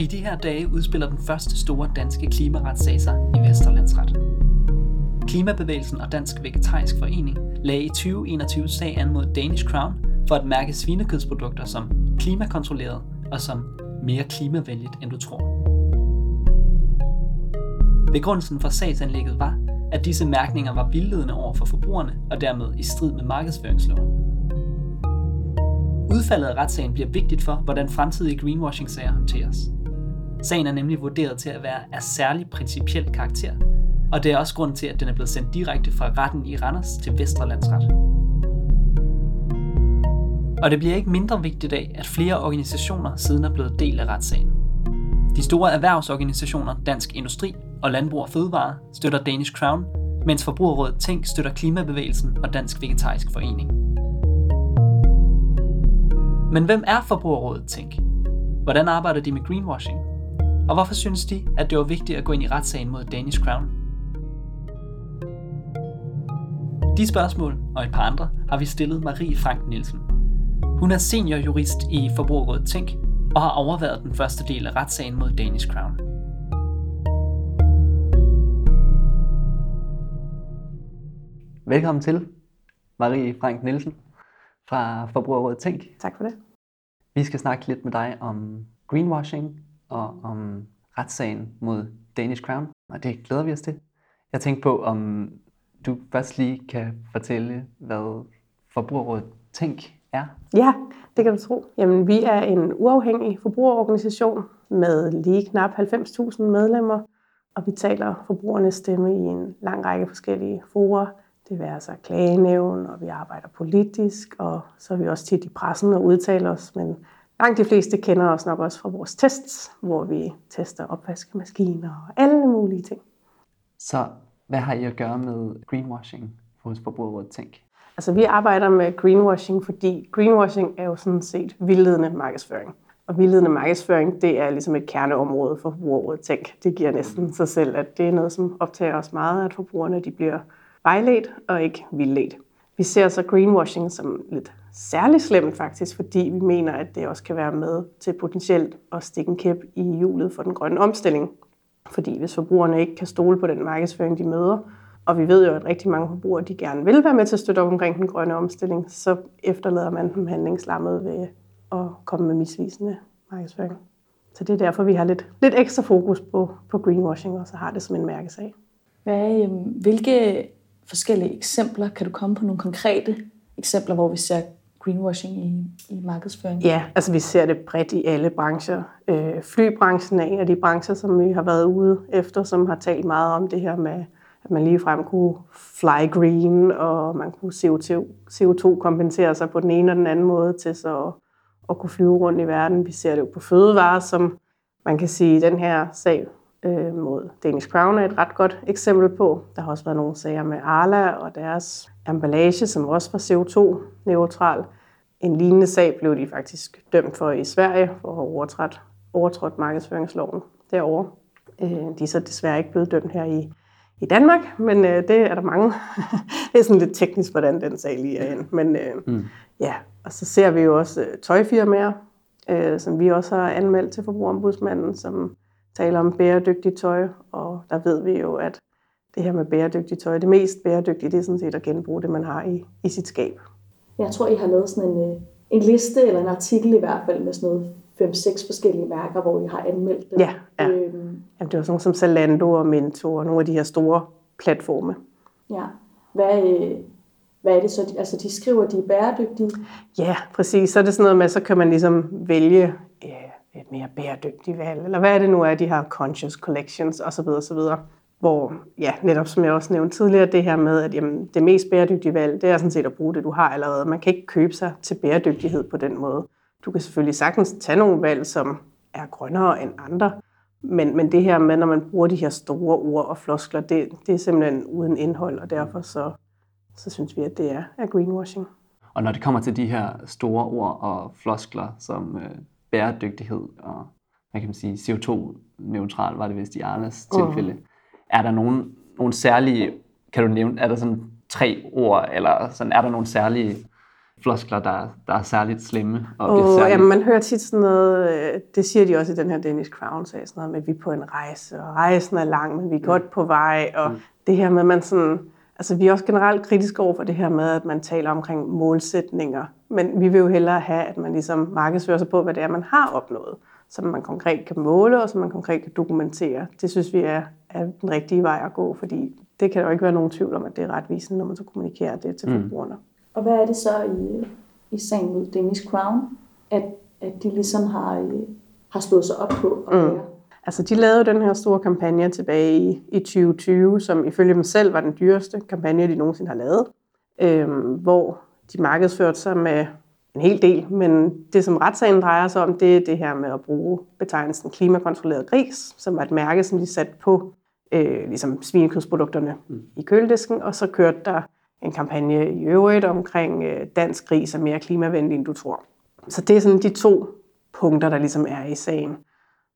I de her dage udspiller den første store danske klimaretssag sig i Vesterlandsret. Klimabevægelsen og Dansk Vegetarisk Forening lagde i 2021 sag an mod Danish Crown for at mærke svinekødsprodukter som klimakontrolleret og som mere klimavenligt end du tror. Begrundelsen for sagsanlægget var, at disse mærkninger var vildledende over for forbrugerne og dermed i strid med markedsføringsloven. Udfaldet af retssagen bliver vigtigt for, hvordan fremtidige greenwashing-sager håndteres. Sagen er nemlig vurderet til at være af særlig principiel karakter, og det er også grunden til, at den er blevet sendt direkte fra retten i Randers til Vesterlandsret. Og det bliver ikke mindre vigtigt af, at flere organisationer siden er blevet del af retssagen. De store erhvervsorganisationer Dansk Industri og Landbrug og Fødevare støtter Danish Crown, mens Forbrugerrådet Tænk støtter Klimabevægelsen og Dansk Vegetarisk Forening. Men hvem er Forbrugerrådet Tænk? Hvordan arbejder de med greenwashing? Og hvorfor synes de, at det var vigtigt at gå ind i retssagen mod Danish Crown? De spørgsmål og et par andre har vi stillet Marie Frank Nielsen. Hun er seniorjurist i Forbrugerrådet Tænk og har overvejet den første del af retssagen mod Danish Crown. Velkommen til, Marie Frank Nielsen fra Forbrugerrådet Tænk. Tak for det. Vi skal snakke lidt med dig om greenwashing og om retssagen mod Danish Crown, og det glæder vi os til. Jeg tænkte på, om du først lige kan fortælle, hvad Forbrugerrådet Tænk er. Ja, det kan du tro. Jamen, vi er en uafhængig forbrugerorganisation med lige knap 90.000 medlemmer, og vi taler forbrugernes stemme i en lang række forskellige forer. Det vil altså klagenævn, og vi arbejder politisk, og så er vi også tit i pressen og udtaler os, men langt de fleste kender os nok også fra vores tests, hvor vi tester opvaskemaskiner og alle mulige ting. Så hvad har I at gøre med greenwashing hos Forbrugerrådet Tænk? Altså vi arbejder med greenwashing, fordi greenwashing er jo sådan set vildledende markedsføring. Og vildledende markedsføring, det er ligesom et kerneområde for Forbrugerrådet Tænk. Det giver næsten sig selv, at det er noget, som optager os meget, at forbrugerne de bliver vejledt og ikke vildledt. Vi ser så greenwashing som lidt særligt slemt faktisk, fordi vi mener, at det også kan være med til potentielt at stikke en kæp i hjulet for den grønne omstilling. Fordi hvis forbrugerne ikke kan stole på den markedsføring, de møder, og vi ved jo, at rigtig mange forbrugere de gerne vil være med til at støtte op omkring den grønne omstilling, så efterlader man dem handlingslammet ved at komme med misvisende markedsføring. Så det er derfor, vi har lidt, lidt ekstra fokus på, på greenwashing, og så har det som en mærkesag. Hvad, øhm, hvilke forskellige eksempler kan du komme på nogle konkrete eksempler, hvor vi ser greenwashing i, i markedsføring? Ja, altså vi ser det bredt i alle brancher. Øh, flybranchen er en af de brancher, som vi har været ude efter, som har talt meget om det her med, at man ligefrem kunne fly green, og man kunne CO2, CO2-kompensere sig på den ene og den anden måde til så at, at kunne flyve rundt i verden. Vi ser det jo på fødevarer, som man kan sige, den her sag øh, mod Danish Crown er et ret godt eksempel på. Der har også været nogle sager med Arla og deres emballage, som også var CO2-neutral. En lignende sag blev de faktisk dømt for i Sverige for at have overtrådt, overtrådt markedsføringsloven derovre. Øh, de er så desværre ikke blevet dømt her i, i Danmark, men øh, det er der mange. det er sådan lidt teknisk, hvordan den sag lige er ind. Men øh, mm. ja, og så ser vi jo også øh, tøjfirmaer, øh, som vi også har anmeldt til forbrugerombudsmanden, som taler om bæredygtigt tøj, og der ved vi jo, at det her med bæredygtigt tøj, det mest bæredygtige, det er sådan set at genbruge det, man har i, i sit skab. Jeg tror, I har lavet sådan en, øh, en liste, eller en artikel i hvert fald, med sådan noget fem-seks forskellige mærker, hvor I har anmeldt dem. Ja, ja. Øhm. Jamen, det var sådan som Zalando og Mento og nogle af de her store platforme. Ja. Hvad, øh, hvad er det så? Altså, de skriver, de er bæredygtige? Ja, præcis. Så er det sådan noget med, så kan man ligesom vælge et mere bæredygtigt valg, eller hvad er det nu er, de har conscious collections osv. osv. Hvor, ja, netop som jeg også nævnte tidligere, det her med, at jamen, det mest bæredygtige valg, det er sådan set at bruge det, du har allerede. Man kan ikke købe sig til bæredygtighed på den måde. Du kan selvfølgelig sagtens tage nogle valg, som er grønnere end andre, men, men det her med, når man bruger de her store ord og floskler, det, det er simpelthen uden indhold, og derfor så, så synes vi, at det er, er greenwashing. Og når det kommer til de her store ord og floskler, som øh, bæredygtighed og hvad kan man sige, CO2-neutral var det vist i Arnes uh. tilfælde. Er der nogen, nogle særlige, kan du nævne, er der sådan tre ord, eller sådan, er der nogle særlige floskler, der, der er særligt slemme. Og bliver særligt... jamen, man hører tit sådan noget, øh, det siger de også i den her Danish Crown sag, sådan noget med, at vi er på en rejse, og rejsen er lang, men vi er godt på vej, og det her med, at man sådan, altså vi er også generelt kritiske over for det her med, at man taler omkring målsætninger, men vi vil jo hellere have, at man ligesom markedsfører sig på, hvad det er, man har opnået, som man konkret kan måle, og som man konkret kan dokumentere. Det synes vi er, er den rigtige vej at gå, fordi det kan der jo ikke være nogen tvivl om, at det er retvisende, når man så kommunikerer det til forbrugerne. Og hvad er det så i, i sagen mod Danish Crown, at, at de ligesom har, øh, har slået sig op på at være? Altså, de lavede den her store kampagne tilbage i, i 2020, som ifølge dem selv var den dyreste kampagne, de nogensinde har lavet, øhm, hvor de markedsførte sig med en hel del, men det, som retssagen drejer sig om, det er det her med at bruge betegnelsen klimakontrolleret gris, som var et mærke, som de satte på øh, ligesom svinekødsprodukterne mm. i køledisken, og så kørte der en kampagne i øvrigt omkring øh, dansk gris er mere klimavenlig, end du tror. Så det er sådan de to punkter, der ligesom er i sagen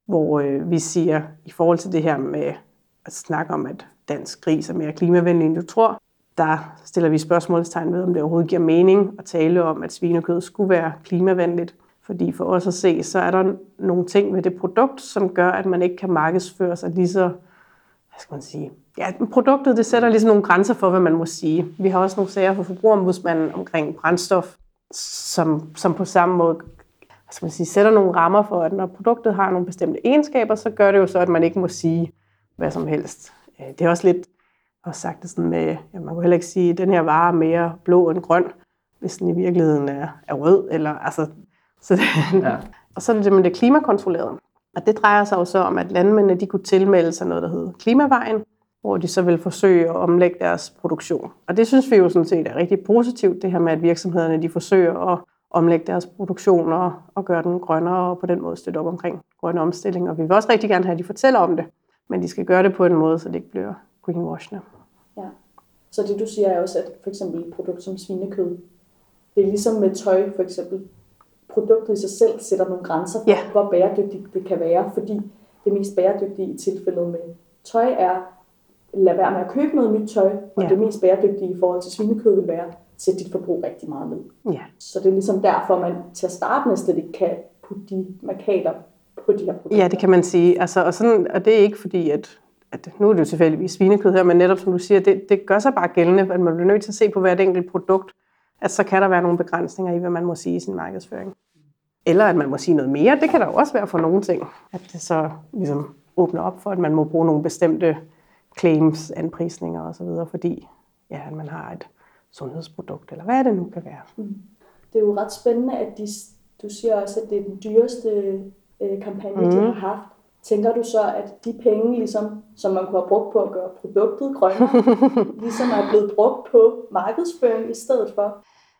hvor øh, vi siger, i forhold til det her med at snakke om, at dansk gris er mere klimavenlig, end du tror, der stiller vi spørgsmålstegn ved, om det overhovedet giver mening at tale om, at svinekød skulle være klimavenligt. Fordi for os at se, så er der nogle ting ved det produkt, som gør, at man ikke kan markedsføre sig lige så, hvad skal man sige, ja, produktet det sætter ligesom nogle grænser for, hvad man må sige. Vi har også nogle sager for forbrugerombudsmanden omkring brændstof, som, som på samme måde hvad skal man sige, sætter nogle rammer for, at når produktet har nogle bestemte egenskaber, så gør det jo så, at man ikke må sige hvad som helst. Øh, det er også lidt også sagt det sådan med, ja, man kan heller ikke sige, at den her vare er mere blå end grøn, hvis den i virkeligheden er, er rød. Eller, altså, så det, Ja. Og så er det det det klimakontrollerede. Og det drejer sig jo så om, at landmændene de kunne tilmelde sig noget, der hedder Klimavejen, hvor de så vil forsøge at omlægge deres produktion. Og det synes vi jo sådan set er rigtig positivt, det her med, at virksomhederne de forsøger at omlægge deres produktion og, og gøre den grønnere, og på den måde støtte op omkring grønne omstilling. Og vi vil også rigtig gerne have, at de fortæller om det, men de skal gøre det på en måde, så det ikke bliver greenwashende. Ja. Så det du siger er også, at for eksempel et produkt som svinekød, det er ligesom med tøj for eksempel. Produktet i sig selv sætter nogle grænser for, Ja. hvor bæredygtigt det kan være, fordi det mest bæredygtige i tilfældet med tøj er, lad være med at købe noget nyt tøj, og Ja. det mest bæredygtige i forhold til svinekød vil være, sæt dit forbrug rigtig meget ned. Ja, Så det er ligesom derfor, man til at starte med slet ikke kan putte de markader på de her produkter. ja det kan man sige. Altså, og, sådan, og det er ikke fordi, at, at nu er det jo tilfældigvis svinekød her, men netop som du siger, det, det gør sig bare gældende, at man bliver nødt til at se på hvert enkelt produkt, at så kan der være nogle begrænsninger i, hvad man må sige i sin markedsføring. Eller at man må sige noget mere, det kan der jo også være for nogle ting. At det så ligesom åbner op for, at man må bruge nogle bestemte claims, anprisninger osv., fordi ja, at man har et sundhedsprodukt, eller hvad det nu kan være. Det er jo ret spændende, at de, du siger også, at det er den dyreste øh, kampagne, mm. de har haft. Tænker du så, at de penge, ligesom, som man kunne have brugt på at gøre produktet grønnere, ligesom er blevet brugt på markedsføring i stedet for?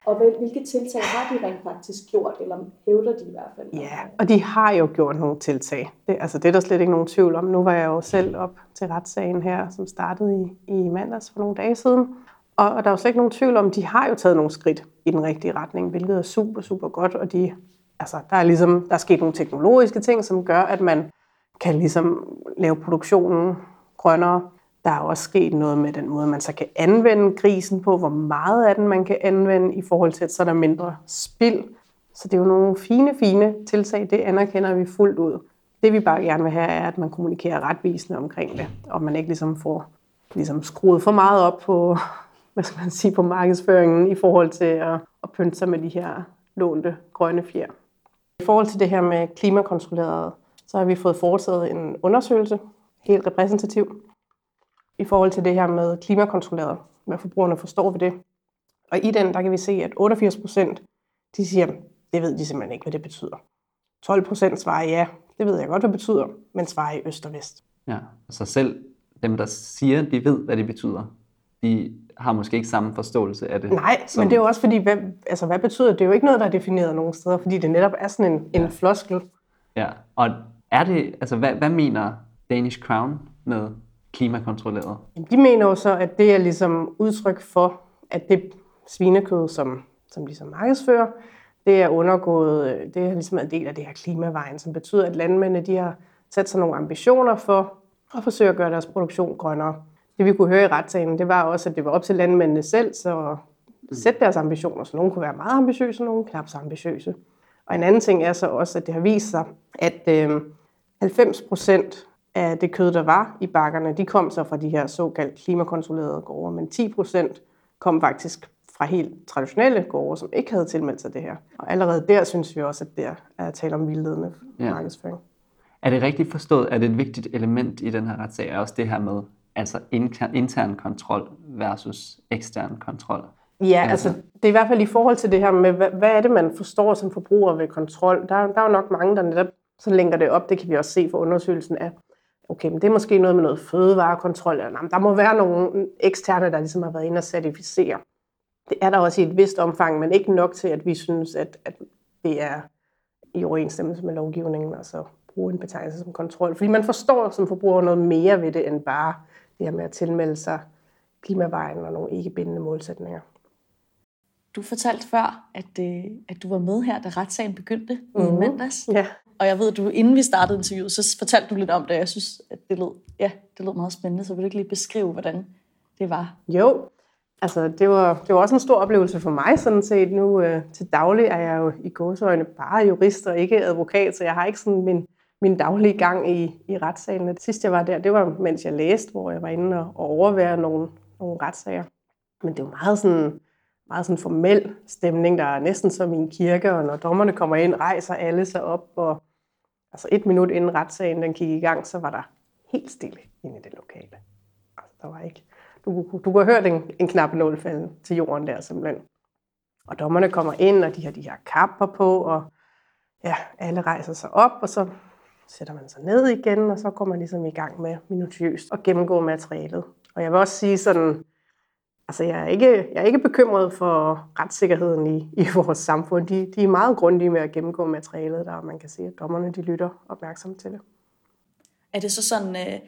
Og hvil- hvilke tiltag har de rent faktisk gjort, eller hævder de i hvert fald? Ja, og de har jo gjort nogle tiltag. Det, altså, det er der slet ikke nogen tvivl om. Nu var jeg jo selv op til retssagen her, som startede i, i mandags for nogle dage siden. Og, og der er jo slet ikke nogen tvivl om, de har jo taget nogle skridt i den rigtige retning, hvilket er super, super godt. Og de, altså, der er ligesom, der er sket nogle teknologiske ting, som gør, at man kan ligesom lave produktionen grønnere. Der er også sket noget med den måde, man så kan anvende grisen på, hvor meget af den man kan anvende i forhold til, at så er der mindre spild. Så det er jo nogle fine, fine tiltag, det anerkender vi fuldt ud. Det vi bare gerne vil have, er, at man kommunikerer retvisende omkring det, og man ikke ligesom får ligesom skruet for meget op på, hvad skal man sige, på markedsføringen i forhold til at, at pynte sig med de her lånte grønne fjer. I forhold til det her med klimakontrolleret, så har vi fået foretaget en undersøgelse, helt repræsentativ, i forhold til det her med klimakontrolleret, hvad forbrugerne forstår ved det. Og i den, der kan vi se, at 88 procent, de siger, det ved de simpelthen ikke, hvad det betyder. 12 procent svarer ja, det ved jeg godt, hvad det betyder, men svarer i øst og vest. Ja, så selv dem, der siger, de ved, hvad det betyder, de har måske ikke samme forståelse af det. Nej, som, men det er jo også fordi, hvad, altså, hvad betyder det? Det er jo ikke noget, der er defineret nogen steder, fordi det netop er sådan en, en floskel. Ja, og er det, altså hvad, hvad mener Danish Crown med klimakontrolleret? De mener jo så, at det er ligesom udtryk for, at det svinekød, som, som de så markedsfører, det er undergået, det er ligesom en del af det her klimavejen, som betyder, at landmændene de har sat sig nogle ambitioner for at forsøge at gøre deres produktion grønnere. Det vi kunne høre i retssagen, det var også, at det var op til landmændene selv, så sætte deres ambitioner. Så nogle kunne være meget ambitiøse, og nogle knap så ambitiøse. Og en anden ting er så også, at det har vist sig, at øh, 90 procent af det kød, der var i bakkerne, de kom så fra de her såkaldt klimakontrollerede gårde, men 10 procent kom faktisk fra helt traditionelle gårde, som ikke havde tilmeldt sig det her. Og allerede der synes vi også, at der er tale om vildledende ja. markedsføring. Er det rigtigt forstået, at et vigtigt element i den her retssag er også det her med altså intern kontrol versus ekstern kontrol? Ja, altså det er i hvert fald i forhold til det her med, hvad, hvad er det, man forstår som forbruger ved kontrol. Der, der er jo nok mange, der netop så længer det op, det kan vi også se fra undersøgelsen af, okay, men det er måske noget med noget fødevarekontrol, eller nej, der må være nogle eksterne, der ligesom har været inde og certificere. Det er der også i et vist omfang, men ikke nok til, at vi synes, at, at det er i overensstemmelse med lovgivningen, altså bruge en betegnelse som kontrol. Fordi man forstår som forbruger noget mere ved det, end bare det her med at tilmelde sig klimavejen og nogle ikke bindende målsætninger. Du fortalte før, at, øh, at du var med her, da retssagen begyndte mm-hmm. i mhm. mandags. Ja. Og jeg ved, at du, inden vi startede interviewet, så fortalte du lidt om det. Jeg synes, at det lød, ja, det lød meget spændende. Så vil du ikke lige beskrive, hvordan det var? Jo, altså det var, det var også en stor oplevelse for mig sådan set. Nu øh, til daglig er jeg jo i gåsøjne bare jurist og ikke advokat, så jeg har ikke sådan min, min daglige gang i, i retssalen. Det sidste jeg var der, det var mens jeg læste, hvor jeg var inde og, og overvære nogle, nogle retssager. Men det var meget sådan meget sådan formel stemning, der er næsten som i en kirke, og når dommerne kommer ind, rejser alle sig op, og altså et minut inden retssagen den gik i gang, så var der helt stille inde i det lokale. Altså, der var ikke, du, du kunne høre en, en knap nål falde til jorden der simpelthen. Og dommerne kommer ind, og de har de her kapper på, og ja, alle rejser sig op, og så sætter man sig ned igen, og så går man ligesom i gang med minutiøst at gennemgå materialet. Og jeg vil også sige sådan, Altså, jeg er ikke, jeg er ikke bekymret for retssikkerheden i, i vores samfund. De, de er meget grundige med at gennemgå materialet, der man kan se, at dommerne de lytter opmærksomt til det. Er det så sådan, øh,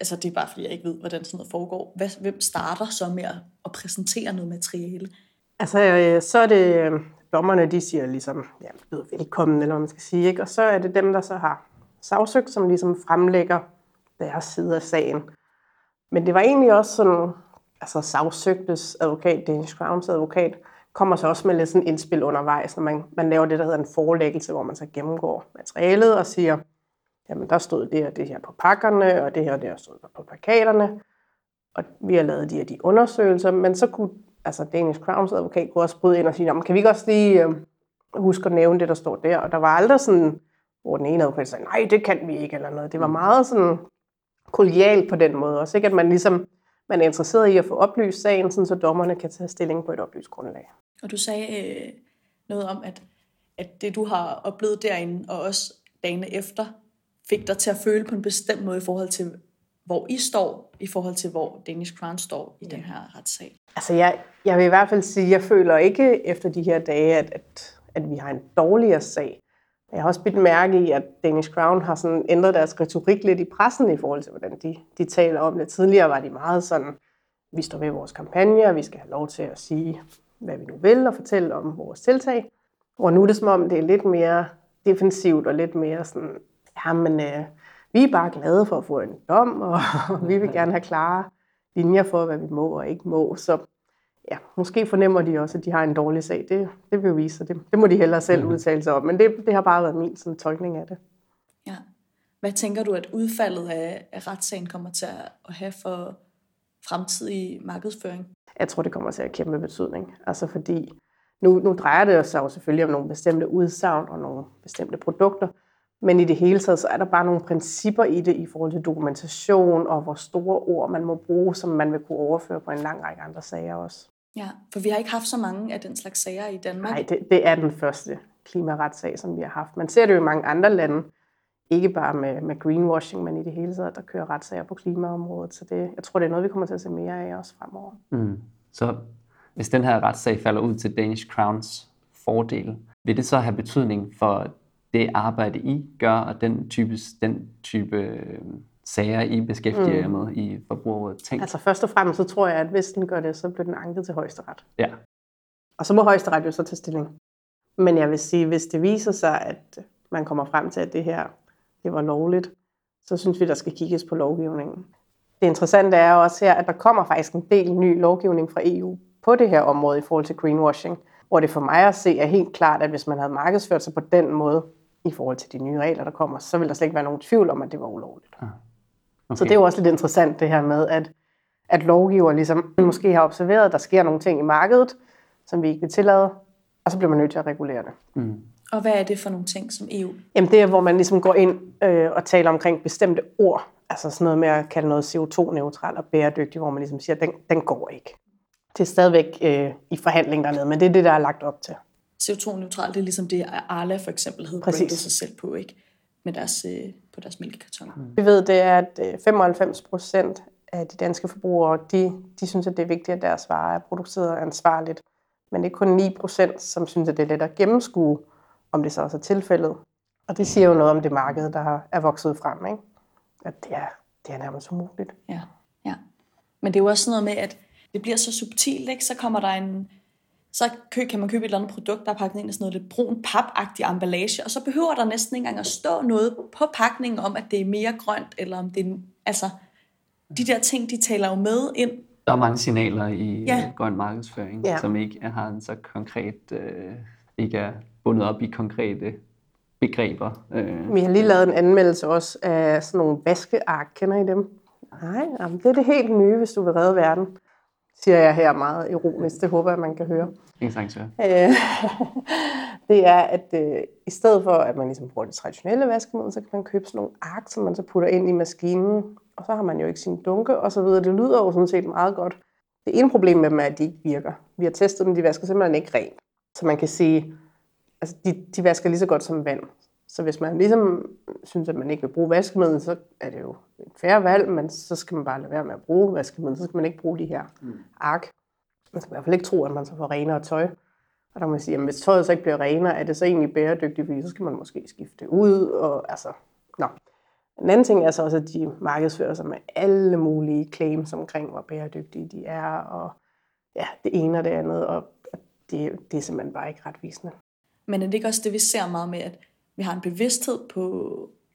altså det er bare fordi, jeg ikke ved, hvordan sådan noget foregår. Hvad, hvem starter så med at, at præsentere noget materiale? Altså, øh, så er det øh, dommerne, de siger ligesom, ja, velkommen, eller hvad man skal sige, ikke? Og så er det dem, der så har sagsøgt, som ligesom fremlægger deres side af sagen. Men det var egentlig også sådan, altså sagsøgtes advokat, Danish Crowns advokat, kommer så også med lidt sådan indspil undervejs, når man, man laver det, der hedder en forelæggelse, hvor man så gennemgår materialet og siger, jamen der stod det og det her på pakkerne, og det her og det her stod der på plakaterne, og vi har lavet de her de undersøgelser, men så kunne altså Danish Crowns advokat kunne også bryde ind og sige, kan vi ikke også lige øh, huske at nævne det, der står der? Og der var aldrig sådan, hvor den ene advokat sagde, nej, det kan vi ikke, eller noget. Det var meget sådan kollegialt på den måde også, ikke? At man ligesom man er interesseret i at få oplyst sagen, sådan så dommerne kan tage stilling på et oplyst grundlag. Og du sagde øh, noget om, at, at det du har oplevet derinde, og også dagene efter, fik dig til at føle på en bestemt måde i forhold til, hvor I står, i forhold til, hvor Danish Crown står i ja. den her retssag? Altså, jeg, jeg vil i hvert fald sige, at jeg føler ikke efter de her dage, at, at, at vi har en dårligere sag. Jeg har også bidt mærke i, at Danish Crown har sådan ændret deres retorik lidt i pressen i forhold til, hvordan de, de taler om det. Tidligere var de meget sådan, vi står ved vores kampagne, og vi skal have lov til at sige, hvad vi nu vil, og fortælle om vores tiltag. Og nu er det som om, det er lidt mere defensivt og lidt mere sådan, jamen, øh, vi er bare glade for at få en dom, og vi vil gerne have klare linjer for, hvad vi må og ikke må. Så ja, måske fornemmer de også, at de har en dårlig sag. Det, det vil jo vise sig. Det, det må de hellere selv mm. udtale sig om. Men det, det har bare været min sådan, tolkning af det. Ja. Hvad tænker du, at udfaldet af, af retssagen kommer til at have for fremtidig markedsføring? Jeg tror, det kommer til at have kæmpe betydning. Altså fordi nu, nu drejer det sig jo selvfølgelig om nogle bestemte udsagn og nogle bestemte produkter. Men i det hele taget, så er der bare nogle principper i det i forhold til dokumentation og hvor store ord man må bruge, som man vil kunne overføre på en lang række andre sager også. Ja, for vi har ikke haft så mange af den slags sager i Danmark. Nej, det, det er den første klimaretssag, som vi har haft. Man ser det jo i mange andre lande, ikke bare med, med greenwashing, men i det hele taget, der kører retssager på klimaområdet. Så det, jeg tror, det er noget, vi kommer til at se mere af også fremover. Mm. Så hvis den her retssag falder ud til Danish Crowns fordel, vil det så have betydning for det arbejde, I gør, og den type, den type øh, sager, I beskæftiger mm. med i Forbrugerrådet Tænk? Altså først og fremmest, så tror jeg, at hvis den gør det, så bliver den anket til højesteret. Ja. Og så må højesteret jo så tage stilling. Men jeg vil sige, hvis det viser sig, at man kommer frem til, at det her det var lovligt, så synes vi, der skal kigges på lovgivningen. Det interessante er også her, at der kommer faktisk en del ny lovgivning fra EU på det her område i forhold til greenwashing, hvor det for mig at se er helt klart, at hvis man havde markedsført sig på den måde i forhold til de nye regler, der kommer, så ville der slet ikke være nogen tvivl om, at det var ulovligt. Okay. Så det er jo også lidt interessant det her med, at, at lovgiver ligesom måske har observeret, at der sker nogle ting i markedet, som vi ikke vil tillade, og så bliver man nødt til at regulere det. Mm. Og hvad er det for nogle ting, som EU? Jamen det er, hvor man ligesom går ind øh, og taler omkring bestemte ord. Altså sådan noget med at kalde noget CO2-neutral og bæredygtig, hvor man ligesom siger, at den, den går ikke. Det er stadigvæk øh, i forhandling dernede, men det er det, der er lagt op til. CO2-neutral, det er ligesom det, Arla for eksempel havde Præcis. sig selv på, ikke? Med deres, øh, på deres mælkekartoner. Mm. Vi ved, det er, at øh, 95 procent af de danske forbrugere, de, de synes, at det er vigtigt, at deres varer er produceret ansvarligt. Men det er kun 9 procent, som synes, at det er let at gennemskue, om det så også er tilfældet. Og det siger jo noget om det marked, der er vokset frem. Ikke? At det er, det er nærmest umuligt. Ja, ja. Men det er jo også sådan noget med, at det bliver så subtilt, ikke? Så kommer der en... Så kan man købe et eller andet produkt, der er pakket ind i sådan noget lidt brun papagtig emballage, og så behøver der næsten ikke engang at stå noget på pakningen om, at det er mere grønt, eller om det er... Altså, de der ting, de taler jo med ind. Der er mange signaler i Ja. ja. grøn markedsføring, Ja. som ikke er- har en så konkret, øh, ikke er bundet op i konkrete begreber. Øh, Vi har lige lavet en anmeldelse også af sådan nogle vaskeark. Kender I dem? Nej, jamen, det er det helt nye, hvis du vil redde verden. Siger jeg her meget ironisk. Det håber jeg, man kan høre. ingen høre. Øh, det er, at øh, i stedet for, at man ligesom bruger det traditionelle vaskemiddel, så kan man købe sådan nogle ark, som man så putter ind i maskinen, og så har man jo ikke sin dunke og så videre. Det lyder jo sådan set meget godt. Det ene problem med dem er, at de ikke virker. Vi har testet dem, de vasker simpelthen ikke rent. Så man kan sige, altså de, de vasker lige så godt som vand. Så hvis man ligesom synes, at man ikke vil bruge vaskemiddel, så er det jo et færre valg, men så skal man bare lade være med at bruge vaskemiddel. Så skal man ikke bruge de her ark. Man skal i hvert fald ikke tro, at man så får renere tøj. Og der kan man sige, at hvis tøjet så ikke bliver renere, er det så egentlig bæredygtigt, fordi så skal man måske skifte det ud. Og, altså, nå. En anden ting er så også, at de markedsfører sig med alle mulige claims omkring, hvor bæredygtige de er, og ja, det ene og det andet, og det, det er simpelthen bare ikke retvisende. Men er det ikke også det, vi ser meget med, at vi har en bevidsthed på,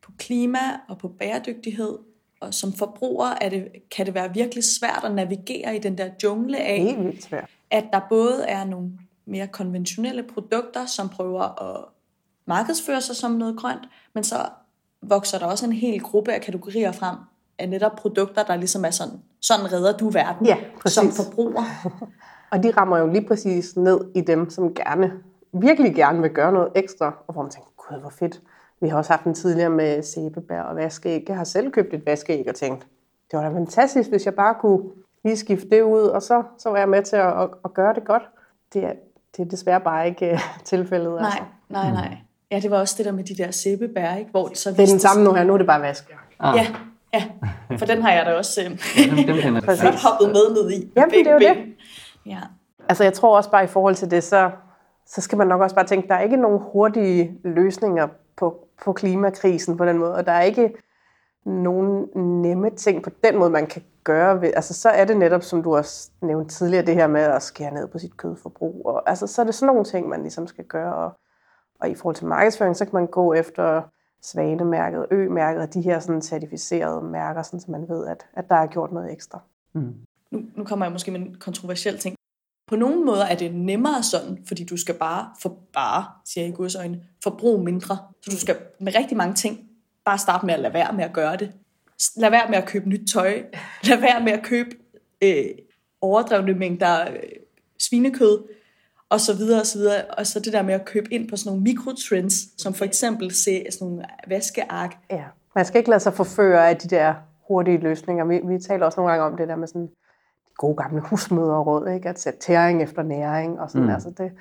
på klima og på bæredygtighed, og som forbrugere er det, kan det være virkelig svært at navigere i den der jungle af, Helt vildt svært. at der både er nogle mere konventionelle produkter, som prøver at markedsføre sig som noget grønt, men så vokser der også en hel gruppe af kategorier frem af netop produkter, der ligesom er sådan, sådan redder du verden Ja, som forbruger. Og de rammer jo lige præcis ned i dem, som gerne, virkelig gerne vil gøre noget ekstra, og hvor man tænker, gud, hvor fedt. Vi har også haft en tidligere med sæbebær og vaskeæg. Jeg har selv købt et vaskeæg og tænkt, det var da fantastisk, hvis jeg bare kunne lige skifte det ud, og så, så var jeg med til at, at, at gøre det godt. Det er, det er desværre bare ikke øh, tilfældet. Altså. Nej, nej, nej. Ja, det var også det der med de der sæbebær, ikke? Hvor det så Det er den samme nu her, nu er det bare vaskeæg. Ah, Ja, ja. For den har jeg da også øh, dem, dem. Præcis. hoppet med ned i. Jamen, det er jo det. Ja. Altså jeg tror også bare i forhold til det, så, så skal man nok også bare tænke, der er ikke nogen hurtige løsninger på, på klimakrisen på den måde, og der er ikke nogen nemme ting på den måde, man kan gøre. Ved, altså så er det netop, som du også nævnte tidligere, det her med at skære ned på sit kødforbrug. Og, altså så er det sådan nogle ting, man ligesom skal gøre. Og, og i forhold til markedsføring, så kan man gå efter Svanemærket, Ø-mærket og de her sådan certificerede mærker, sådan, så man ved, at, at der er gjort noget ekstra. Mm. Nu, nu kommer jeg måske med en kontroversiel ting. På nogle måder er det nemmere sådan, fordi du skal bare, for bare, siger jeg i Guds øjne, forbruge mindre. Så du skal med rigtig mange ting bare starte med at lade være med at gøre det. Lad være med at købe nyt tøj. Lad være med at købe øh, overdrevne mængder øh, svinekød og så videre og så videre. Og så det der med at købe ind på sådan nogle mikrotrends, som for eksempel se sådan nogle vaskeark. Ja, man skal ikke lade sig forføre af de der hurtige løsninger. Vi, vi taler også nogle gange om det der med sådan gode gamle husmøderråd, ikke? at sætte tæring efter næring og sådan, mm. altså det,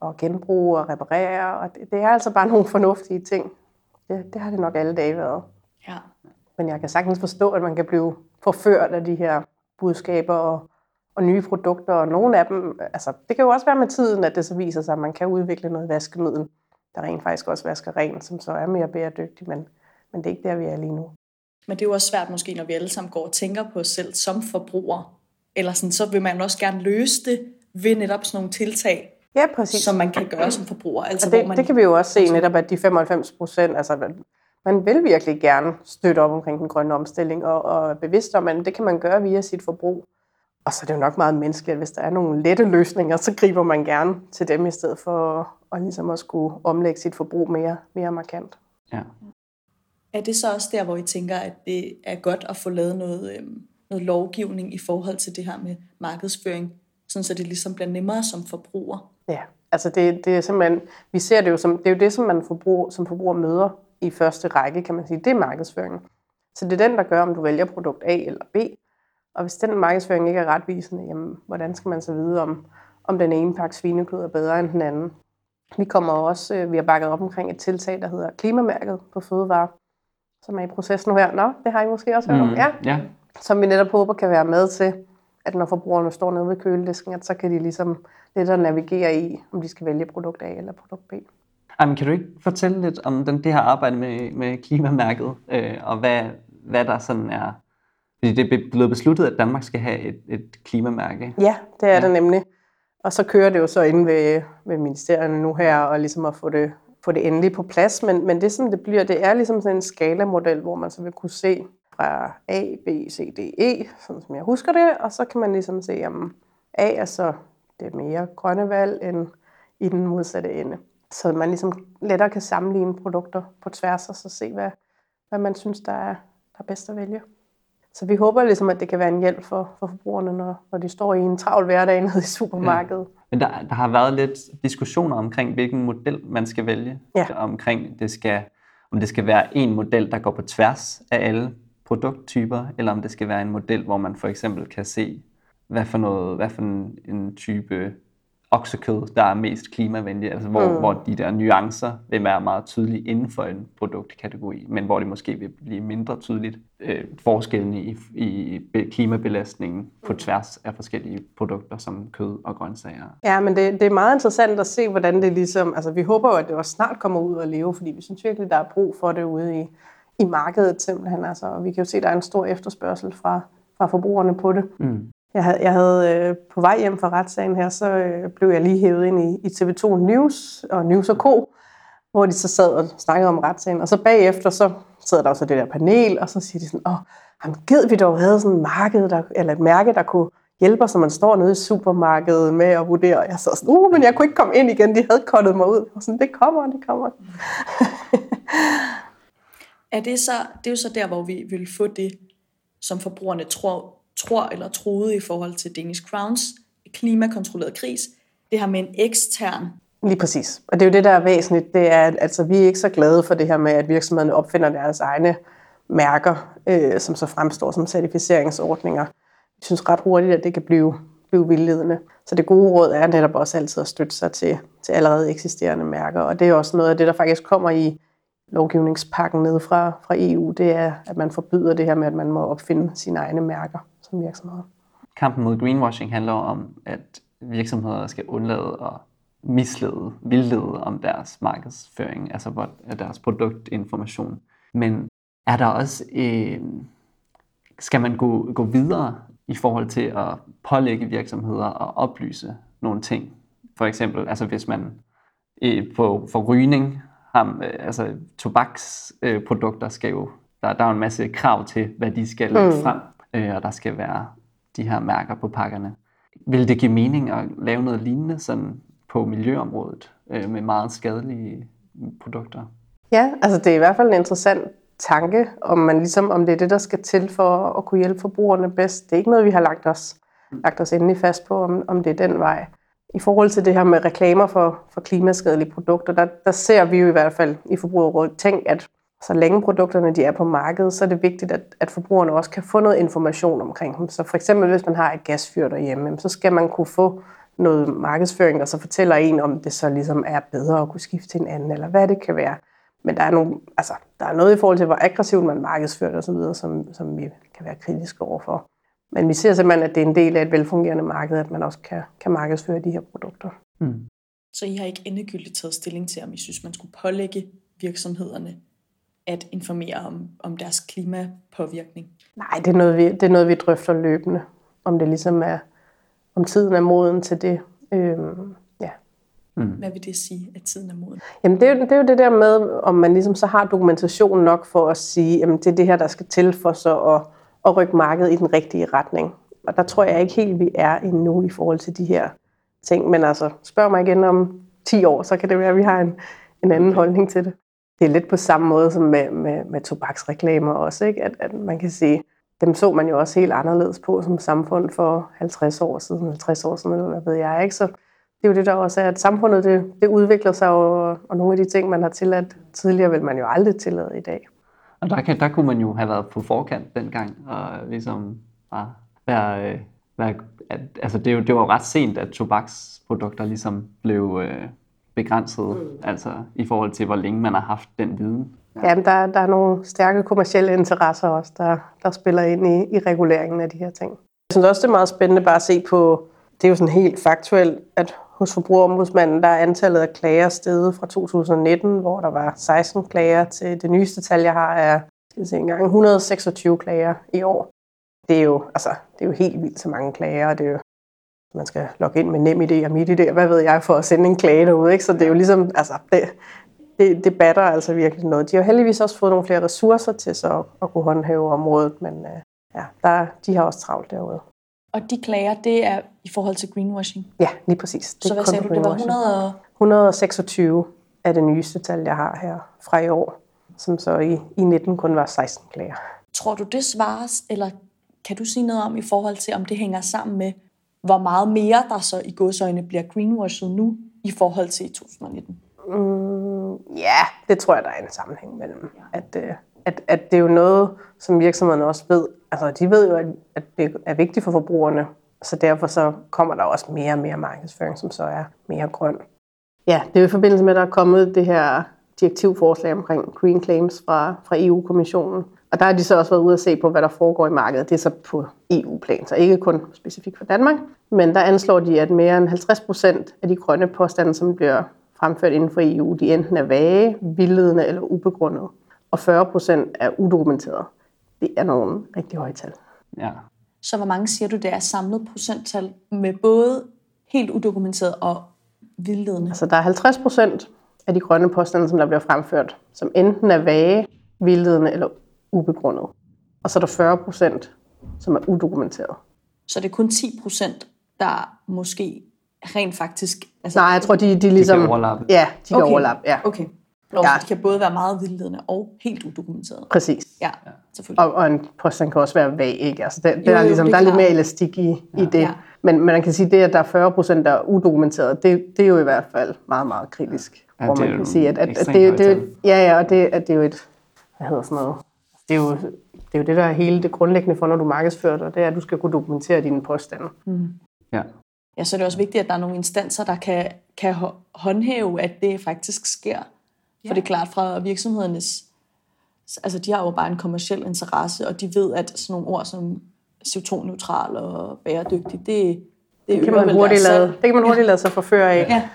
og genbruge og reparere. Og det, det er altså bare nogle fornuftige ting. Det, det har det nok alle dage været. Ja. Men jeg kan sagtens forstå, at man kan blive forført af de her budskaber og, og nye produkter, og nogle af dem, altså det kan jo også være med tiden, at det så viser sig, at man kan udvikle noget vaskemiddel, der rent faktisk også vasker rent, som så er mere bæredygtigt, men, men det er ikke der, vi er lige nu. Men det er jo også svært måske, når vi alle sammen går og tænker på os selv som forbrugere. Eller sådan, så vil man også gerne løse det ved netop sådan nogle tiltag, Ja, præcis. som man kan gøre som forbruger. Altså, og det, hvor man, det kan vi jo også se netop, at de 95 procent, altså man- vil virkelig gerne støtte op omkring den grønne omstilling, og, og er bevidst om, at det kan man gøre via sit forbrug. Og så er det jo nok meget menneskeligt, at hvis der er nogle lette løsninger, så griber man gerne til dem, i stedet for at, at ligesom at skulle omlægge sit forbrug mere, mere markant. Ja. Er det så også der, hvor I tænker, at det er godt at få lavet noget, øhm, noget lovgivning i forhold til det her med markedsføring, sådan så det ligesom bliver nemmere som forbruger? Ja, altså det, det er simpelthen, vi ser det jo som, det er jo det, som man forbrug, som forbruger møder i første række, kan man sige, det er markedsføringen. Så det er den, der gør, om du vælger produkt A eller B. Og hvis den markedsføring ikke er retvisende, jamen, hvordan skal man så vide, om, om den ene pakke svinekød er bedre end den anden? Vi kommer også, øh, vi har bakket op omkring et tiltag, der hedder klimamærket på fødevarer, som er i proces nu her. Nå, det har I måske også hørt om. Mm, Ja, ja. Som vi netop håber kan være med til, at når forbrugerne står nede ved køledisken, at så kan de ligesom lidt at navigere i, om de skal vælge produkt A eller produkt B. Jamen, kan du ikke fortælle lidt om den, det her arbejde med, med klimamærket, øh, og hvad, hvad der sådan er... Fordi det er blevet besluttet, at Danmark skal have et, et klimamærke. Ja, det er Ja. det nemlig. Og så kører det jo så inde ved, ved ministerierne nu her, og ligesom at få det, få det endelig på plads. Men, men det, som det bliver, det er ligesom sådan en skalamodel, hvor man så vil kunne se fra A, B, C, D, E, sådan som jeg husker det. Og så kan man ligesom se, om A er så det mere grønne valg end i den modsatte ende. Så man ligesom lettere kan sammenligne produkter på tværs, og så se, hvad, hvad man synes, der er, der er bedst at vælge. Så vi håber ligesom, at det kan være en hjælp for, for forbrugerne, når, når de står i en travl hverdag nede i supermarkedet. Men der, der har været lidt diskussioner omkring, hvilken model man skal vælge. Ja. Omkring, det skal, om det skal være en model, der går på tværs af alle produkttyper, eller om det skal være en model, hvor man for eksempel kan se, hvad for, noget, hvad for en, en type oksekød, der er mest klimavenlig, altså hvor, mm. hvor de der nuancer vil være meget tydelige inden for en produktkategori, men hvor det måske vil blive mindre tydeligt øh, forskellen i, i be- klimabelastningen på tværs af forskellige produkter som kød og grøntsager. Ja, men det, det er meget interessant at se, hvordan det ligesom... Altså, vi håber jo, at det også snart kommer ud og leve, fordi vi synes virkelig, der er brug for det ude i, i markedet simpelthen. Altså, og vi kan jo se, at der er en stor efterspørgsel fra, fra forbrugerne på det. Mm. Jeg havde, jeg havde øh, på vej hjem fra retssagen her, så øh, blev jeg lige hævet ind i, i TV2 News og News Co., hvor de så sad og snakkede om retssagen. Og så bagefter, så sidder der også det der panel, og så siger de sådan, åh, jamen, gid vi dog havde sådan et marked, der, eller et mærke, der kunne hjælpe os, når man står nede i supermarkedet med at vurdere. Jeg så sådan, uh, men jeg kunne ikke komme ind igen, de havde kottet mig ud. Og sådan, det kommer, det kommer. Er det, så, det er jo så der, hvor vi vil få det, som forbrugerne tror, tror eller troede i forhold til Danish Crowns klimakontrolleret kris. Det her med en ekstern Lige præcis. Og det er jo det, der er væsentligt. Det er, at altså, vi er ikke så glade for det her med, at virksomhederne opfinder deres egne mærker, øh, som så fremstår som certificeringsordninger. Vi synes ret hurtigt, at det kan blive, blive vildledende. Så det gode råd er netop også altid at støtte sig til, til allerede eksisterende mærker. Og det er også noget af det, der faktisk kommer i lovgivningspakken ned fra, fra EU. Det er, at man forbyder det her med, at man må opfinde sine egne mærker som virksomhed. Kampen mod greenwashing handler om, at virksomheder skal undlade at mislede, vildlede om deres markedsføring, altså hvor, er deres produktinformation. Men er der også, øh, skal man gå, gå videre i forhold til at pålægge virksomheder at oplyse nogle ting? For eksempel, altså hvis man øh, på, for rygning, har, øh, altså tobaksprodukter produkter skal jo, der, der er jo en masse krav til, hvad de skal lægge Mm. frem, øh, og der skal være de her mærker på pakkerne. Vil det give mening at lave noget lignende sådan på miljøområdet øh, med meget skadelige produkter? Ja, altså det er i hvert fald en interessant tanke, om, man ligesom, om det er det, der skal til for at kunne hjælpe forbrugerne bedst. Det er ikke noget, vi har lagt os, lagt os endelig fast på, om, om det er den vej. I forhold til det her med reklamer for, for klimaskadelige produkter, der, der ser vi jo i hvert fald i Forbrugerrådet tænk, at så længe produkterne de er på markedet, så er det vigtigt, at, at forbrugerne også kan få noget information omkring dem. Så for eksempel, hvis man har et gasfyr derhjemme, så skal man kunne få noget markedsføring, der så fortæller en, om det så ligesom er bedre at kunne skifte til en anden, eller hvad det kan være. Men der er, nogle, altså, der er noget i forhold til, hvor aggressivt man markedsfører det osv., som, som vi kan være kritiske overfor. Men vi ser simpelthen, at det er en del af et velfungerende marked, at man også kan, kan markedsføre de her produkter. Mm. Så I har ikke endegyldigt taget stilling til, om I synes, man skulle pålægge virksomhederne at informere om, om deres klimapåvirkning? Nej, det er, noget, vi, det er noget, vi drøfter løbende, om det ligesom er, om tiden er moden til det. Øhm, ja. Hvad vil det sige, at tiden er moden? Jamen det er, jo, det er jo det der med, om man ligesom så har dokumentation nok for at sige, at det er det her, der skal til for så at, at rykke markedet i den rigtige retning. Og der tror jeg ikke helt, vi er endnu i forhold til de her ting. Men altså, spørg mig igen om 10 år, så kan det være, at vi har en, en anden holdning til det. Det er lidt på samme måde som med, med, med tobaksreklamer også, ikke? At, at man kan sige, dem så man jo også helt anderledes på som samfund for 50 år siden, 50 år siden, eller hvad ved jeg, ikke? Så det er jo det, der også er, at samfundet det, det udvikler sig, og, og nogle af de ting, man har tilladt tidligere, vil man jo aldrig tillade i dag. Og der, kan, der kunne man jo have været på forkant dengang, og ligesom bare være, øh, være at, altså det, jo, det var jo ret sent, at tobaksprodukter ligesom blev øh, begrænset, mm. altså i forhold til, hvor længe man har haft den viden. Ja, men der, der er nogle stærke kommersielle interesser også, der, der spiller ind i, i reguleringen af de her ting. Jeg synes også, det er meget spændende bare at se på, det er jo sådan helt faktuelt, at hos Forbrugerombudsmanden, der er antallet af klager steget fra 2019, hvor der var 16 klager, til det nyeste tal, jeg har, er skal se engang, 126 klager i år. Det er, jo, altså, det er jo helt vildt så mange klager, og det er jo, man skal logge ind med nem idé og mit idé, hvad ved jeg, for at sende en klage derude. Ikke? Så det er jo ligesom, altså, det, det, det batter altså virkelig noget. De har heldigvis også fået nogle flere ressourcer til så at kunne håndhæve området, men øh, ja, der, de har også travlt derude. Og de klager, det er i forhold til greenwashing? Ja, lige præcis. Det så hvad sagde du, det var 100 og... 126 er det nyeste tal, jeg har her fra i år, som så i, i 19 kun var 16 klager. Tror du, det svares, eller kan du sige noget om i forhold til, om det hænger sammen med, hvor meget mere der så i godsøjne bliver greenwashed nu i forhold til 2019? Mm, ja, det tror jeg, der er en sammenhæng mellem. At, øh, at, at det er jo noget, som virksomhederne også ved. Altså, de ved jo, at, at det er vigtigt for forbrugerne, så derfor så kommer der også mere og mere markedsføring, som så er mere grøn. Ja, det er jo i forbindelse med, at der er kommet det her direktivforslag omkring green claims fra, fra EU-kommissionen. Og der har de så også været ude at se på, hvad der foregår i markedet. Det er så på EU-plan, så ikke kun specifikt for Danmark. Men der anslår de, at mere end 50 procent af de grønne påstande, som bliver fremført inden for EU, de enten er vage, vildledende eller ubegrundede. Og 40 procent er udokumenteret. Det er nogle rigtig høje tal. Ja. Så hvor mange siger du, det er samlet procenttal med både helt udokumenteret og vildledende? Altså der er 50 procent af de grønne påstande, som der bliver fremført, som enten er vage, vildledende eller ubegrundet. Og så er der 40 procent, som er udokumenteret. Så det er kun 10 procent, der måske rent faktisk... Altså, Nej, jeg tror, de, de ligesom... De kan overlappe. Ja, de okay. kan overlappe, ja. Okay. Lov, ja. kan både være meget vildledende og helt udokumenteret. Præcis. Ja, selvfølgelig. Og, og en påstand kan også være vag, ikke? Altså, det, det jo, er ligesom, det er der er lidt mere elastik i, ja. i det. Ja. Men, men man kan sige, at det, at der er 40 procent, der er udokumenteret, det, det er jo i hvert fald meget, meget kritisk. Ja, hvor man kan sige, at, at, at det, det, ja, ja, og det, at det er jo et, hvad hedder sådan noget, det er jo det, er jo det der er hele det grundlæggende for, når du markedsfører dig, det er, at du skal kunne dokumentere dine påstande. Mm. Ja. Ja, så er det også vigtigt, at der er nogle instanser, der kan, kan håndhæve, at det faktisk sker. For det er klart fra virksomhedernes, altså de har jo bare en kommersiel interesse, og de ved, at sådan nogle ord som CO2-neutral og bæredygtig, det, det, det, kan man hurtigt lade, det kan man hurtigt lade sig forføre af. Ja.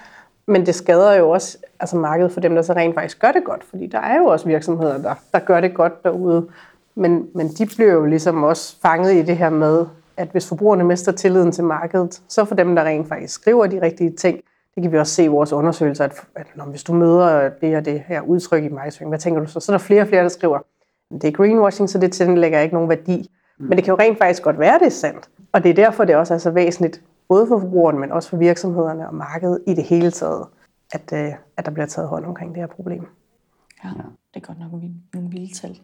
Men det skader jo også altså markedet for dem, der så rent faktisk gør det godt, fordi der er jo også virksomheder, der, der gør det godt derude. Men, men de bliver jo ligesom også fanget i det her med, at hvis forbrugerne mister tilliden til markedet, så for dem, der rent faktisk skriver de rigtige ting, det kan vi også se i vores undersøgelser, at, at når, hvis du møder det og det her udtryk i markedsføring, hvad tænker du så? Så er der flere og flere, der skriver, det er greenwashing, så det tillægger ikke nogen værdi. Mm. Men det kan jo rent faktisk godt være, det er sandt. Og det er derfor, det også er så væsentligt, både for forbrugerne, men også for virksomhederne og markedet i det hele taget, at, øh, at der bliver taget hånd omkring det her problem. Ja, det er godt nok nogle vilde tal.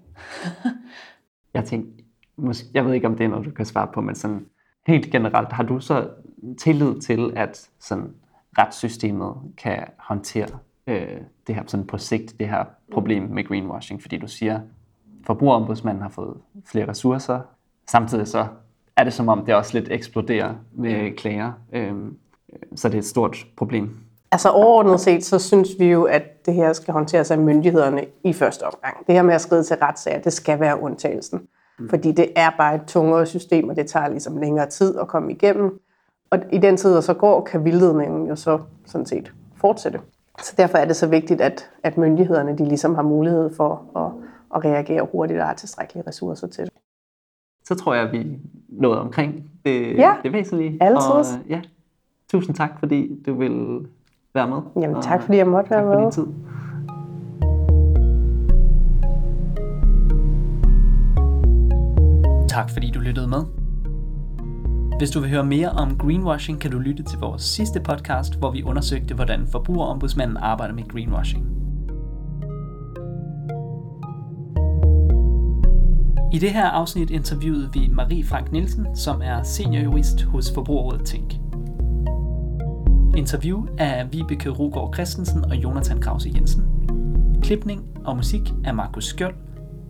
jeg tænkte, måske, jeg ved ikke, om det er noget, du kan svare på, men sådan helt generelt, har du så tillid til, at sådan retssystemet kan håndtere øh, det her sådan på sigt, det her problem med greenwashing, fordi du siger, forbrugerombudsmanden har fået flere ressourcer, samtidig så er det som om, det også lidt eksploderer med klager, øh, så det er et stort problem. Altså overordnet set, så synes vi jo, at det her skal håndteres af myndighederne i første omgang. Det her med at skride til retssager, det skal være undtagelsen. Mm. Fordi det er bare et tungere system, og det tager ligesom længere tid at komme igennem. Og i den tid, der så går, kan vildledningen jo så sådan set fortsætte. Så derfor er det så vigtigt, at, at myndighederne de ligesom har mulighed for at, at reagere hurtigt og har tilstrækkelige ressourcer til det. Så tror jeg, at vi nåede omkring det, ja, det væsentlige. Altid. Og, ja, tusind tak, fordi du vil være med. Jamen tak, fordi jeg måtte være med. Tak for din tid. Tak fordi du lyttede med. Hvis du vil høre mere om greenwashing, kan du lytte til vores sidste podcast, hvor vi undersøgte, hvordan forbrugerombudsmanden arbejder med greenwashing. I det her afsnit interviewede vi Marie Frank Nielsen, som er seniorjurist hos Forbrugerrådet Tænk. Interview af Vibeke Rugård Christensen og Jonathan Krause Jensen. Klipning og musik af Markus Skjold.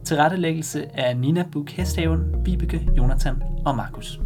Tilrettelæggelse af Nina Buk Hesthaven, Vibeke, Jonathan og Markus.